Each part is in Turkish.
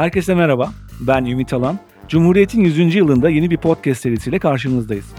Herkese merhaba, ben Ümit Alan. Cumhuriyet'in 100. yılında yeni bir podcast serisiyle karşınızdayız.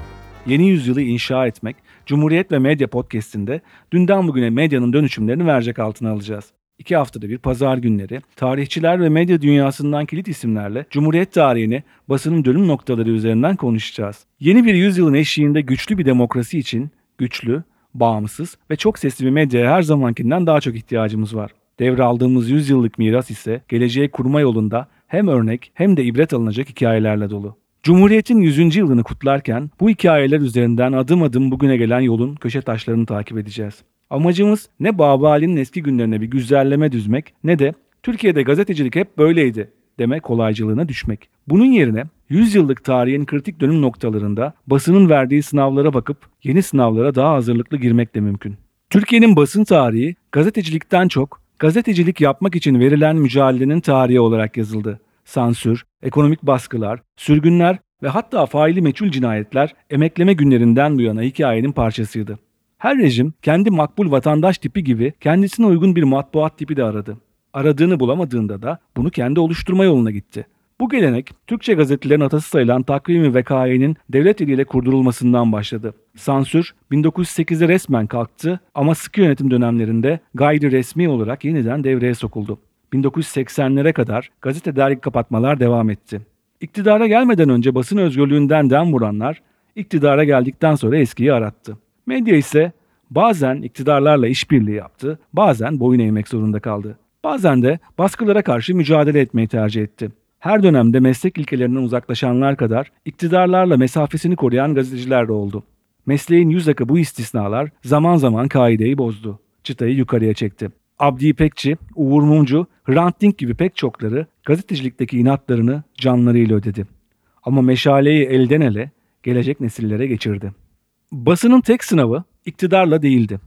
Yeni yüzyılı inşa etmek, Cumhuriyet ve Medya podcastinde dünden bugüne medyanın dönüşümlerini verecek altına alacağız. İki haftada bir pazar günleri, tarihçiler ve medya dünyasından kilit isimlerle Cumhuriyet tarihini basının dönüm noktaları üzerinden konuşacağız. Yeni bir yüzyılın eşiğinde güçlü bir demokrasi için güçlü, bağımsız ve çok sesli bir medyaya her zamankinden daha çok ihtiyacımız var. Devraldığımız yüzyıllık miras ise geleceği kurma yolunda hem örnek hem de ibret alınacak hikayelerle dolu. Cumhuriyet'in 100. yılını kutlarken bu hikayeler üzerinden adım adım bugüne gelen yolun köşe taşlarını takip edeceğiz. Amacımız ne Babali'nin eski günlerine bir güzelleme düzmek ne de Türkiye'de gazetecilik hep böyleydi deme kolaycılığına düşmek. Bunun yerine 100 yıllık tarihin kritik dönüm noktalarında basının verdiği sınavlara bakıp yeni sınavlara daha hazırlıklı girmek de mümkün. Türkiye'nin basın tarihi gazetecilikten çok gazetecilik yapmak için verilen mücadelenin tarihi olarak yazıldı. Sansür, ekonomik baskılar, sürgünler ve hatta faili meçhul cinayetler emekleme günlerinden bu yana hikayenin parçasıydı. Her rejim kendi makbul vatandaş tipi gibi kendisine uygun bir matbuat tipi de aradı. Aradığını bulamadığında da bunu kendi oluşturma yoluna gitti. Bu gelenek Türkçe gazetelerin atası sayılan takvimi vekayenin devlet eliyle kurdurulmasından başladı. Sansür 1908'de resmen kalktı ama sıkı yönetim dönemlerinde gayri resmi olarak yeniden devreye sokuldu. 1980'lere kadar gazete dergi kapatmalar devam etti. İktidara gelmeden önce basın özgürlüğünden dem vuranlar iktidara geldikten sonra eskiyi arattı. Medya ise bazen iktidarlarla işbirliği yaptı, bazen boyun eğmek zorunda kaldı. Bazen de baskılara karşı mücadele etmeyi tercih etti. Her dönemde meslek ilkelerinden uzaklaşanlar kadar iktidarlarla mesafesini koruyan gazeteciler de oldu. Mesleğin yüz akı bu istisnalar zaman zaman kaideyi bozdu. Çıtayı yukarıya çekti. Abdi İpekçi, Uğur Mumcu, Hrant Dink gibi pek çokları gazetecilikteki inatlarını canlarıyla ödedi. Ama meşaleyi elden ele gelecek nesillere geçirdi. Basının tek sınavı iktidarla değildi.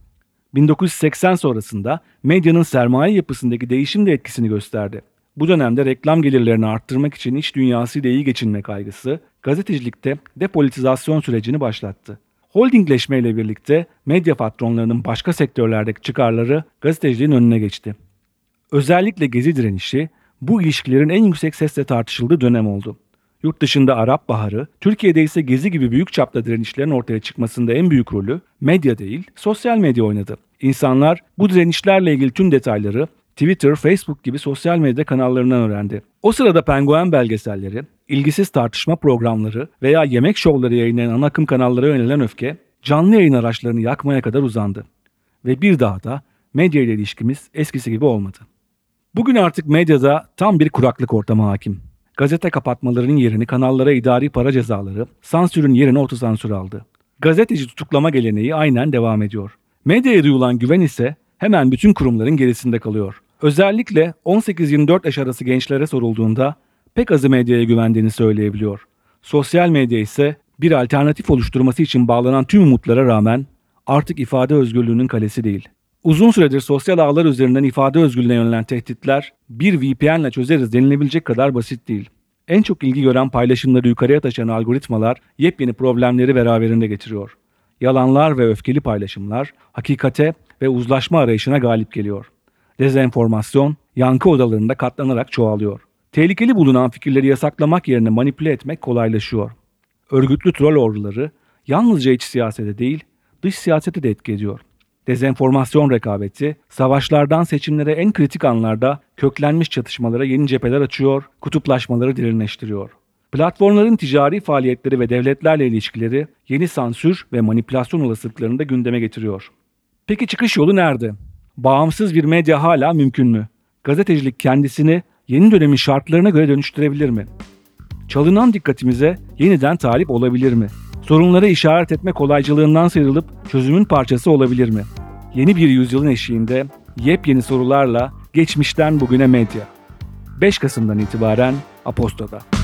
1980 sonrasında medyanın sermaye yapısındaki değişim de etkisini gösterdi. Bu dönemde reklam gelirlerini arttırmak için iç dünyasıyla iyi geçinme kaygısı gazetecilikte depolitizasyon sürecini başlattı. Holdingleşmeyle birlikte medya patronlarının başka sektörlerdeki çıkarları gazeteciliğin önüne geçti. Özellikle gezi direnişi bu ilişkilerin en yüksek sesle tartışıldığı dönem oldu. Yurt dışında Arap Baharı, Türkiye'de ise Gezi gibi büyük çapta direnişlerin ortaya çıkmasında en büyük rolü medya değil, sosyal medya oynadı. İnsanlar bu direnişlerle ilgili tüm detayları Twitter, Facebook gibi sosyal medya kanallarından öğrendi. O sırada penguen belgeselleri, ilgisiz tartışma programları veya yemek şovları yayınlayan ana akım kanallara yönelen öfke, canlı yayın araçlarını yakmaya kadar uzandı. Ve bir daha da medya ile ilişkimiz eskisi gibi olmadı. Bugün artık medyada tam bir kuraklık ortamı hakim. Gazete kapatmalarının yerini kanallara idari para cezaları, sansürün yerini otosansür aldı. Gazeteci tutuklama geleneği aynen devam ediyor. Medyaya duyulan güven ise hemen bütün kurumların gerisinde kalıyor. Özellikle 18-24 yaş arası gençlere sorulduğunda pek azı medyaya güvendiğini söyleyebiliyor. Sosyal medya ise bir alternatif oluşturması için bağlanan tüm umutlara rağmen artık ifade özgürlüğünün kalesi değil. Uzun süredir sosyal ağlar üzerinden ifade özgürlüğüne yönelen tehditler bir VPN'le çözeriz denilebilecek kadar basit değil. En çok ilgi gören paylaşımları yukarıya taşıyan algoritmalar yepyeni problemleri beraberinde getiriyor. Yalanlar ve öfkeli paylaşımlar hakikate ve uzlaşma arayışına galip geliyor. Dezenformasyon yankı odalarında katlanarak çoğalıyor. Tehlikeli bulunan fikirleri yasaklamak yerine manipüle etmek kolaylaşıyor. Örgütlü troll orduları yalnızca iç siyasete değil, dış siyasete de etki ediyor. Dezenformasyon rekabeti, savaşlardan seçimlere en kritik anlarda köklenmiş çatışmalara yeni cepheler açıyor, kutuplaşmaları derinleştiriyor. Platformların ticari faaliyetleri ve devletlerle ilişkileri yeni sansür ve manipülasyon olasılıklarını da gündeme getiriyor. Peki çıkış yolu nerede? Bağımsız bir medya hala mümkün mü? Gazetecilik kendisini yeni dönemin şartlarına göre dönüştürebilir mi? Çalınan dikkatimize yeniden talip olabilir mi? Sorunları işaret etme kolaycılığından sıyrılıp çözümün parçası olabilir mi? Yeni bir yüzyılın eşiğinde yepyeni sorularla geçmişten bugüne medya. 5 Kasım'dan itibaren Aposto'da.